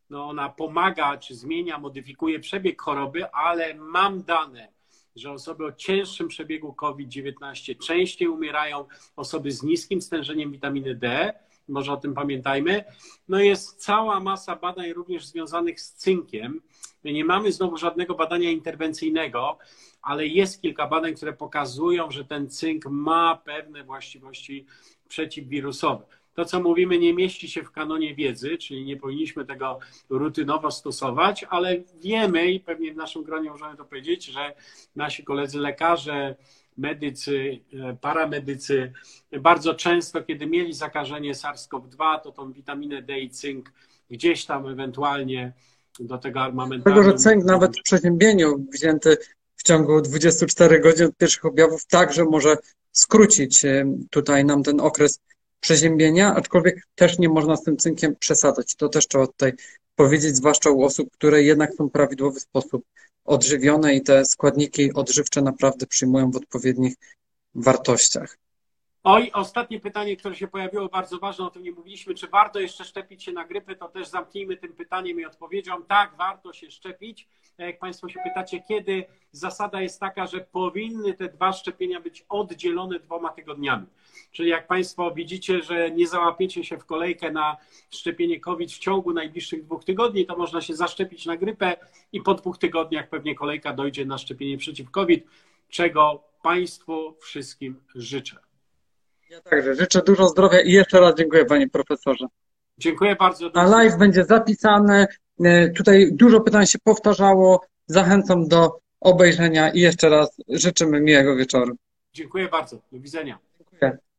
no ona pomaga, czy zmienia, modyfikuje przebieg choroby, ale mam dane, że osoby o cięższym przebiegu COVID-19 częściej umierają, osoby z niskim stężeniem witaminy D, może o tym pamiętajmy. No jest cała masa badań również związanych z cynkiem. My nie mamy znowu żadnego badania interwencyjnego, ale jest kilka badań, które pokazują, że ten cynk ma pewne właściwości przeciwwirusowe. To, co mówimy, nie mieści się w kanonie wiedzy, czyli nie powinniśmy tego rutynowo stosować, ale wiemy i pewnie w naszym gronie możemy to powiedzieć, że nasi koledzy lekarze, medycy, e, paramedycy bardzo często, kiedy mieli zakażenie SARS-CoV-2, to tą witaminę D i cynk gdzieś tam ewentualnie do tego armamentu. Dlatego, że cynk nawet w przeziębieniu wzięty w ciągu 24 godzin od pierwszych objawów także może skrócić e, tutaj nam ten okres przeziębienia, aczkolwiek też nie można z tym cynkiem przesadzać. To też trzeba tutaj powiedzieć, zwłaszcza u osób, które jednak są w prawidłowy sposób odżywione i te składniki odżywcze naprawdę przyjmują w odpowiednich wartościach. Oj, ostatnie pytanie, które się pojawiło, bardzo ważne, o tym nie mówiliśmy. Czy warto jeszcze szczepić się na grypę? To też zamknijmy tym pytaniem i odpowiedzią. Tak, warto się szczepić. Jak Państwo się pytacie, kiedy, zasada jest taka, że powinny te dwa szczepienia być oddzielone dwoma tygodniami. Czyli jak Państwo widzicie, że nie załapiecie się w kolejkę na szczepienie COVID w ciągu najbliższych dwóch tygodni, to można się zaszczepić na grypę i po dwóch tygodniach pewnie kolejka dojdzie na szczepienie przeciw COVID, czego Państwu wszystkim życzę. Ja także życzę dużo zdrowia i jeszcze raz dziękuję Panie Profesorze. Dziękuję bardzo. A live będzie zapisany. E, tutaj dużo pytań się powtarzało. Zachęcam do obejrzenia i jeszcze raz życzymy miłego wieczoru. Dziękuję bardzo. Do widzenia. Dziękuję.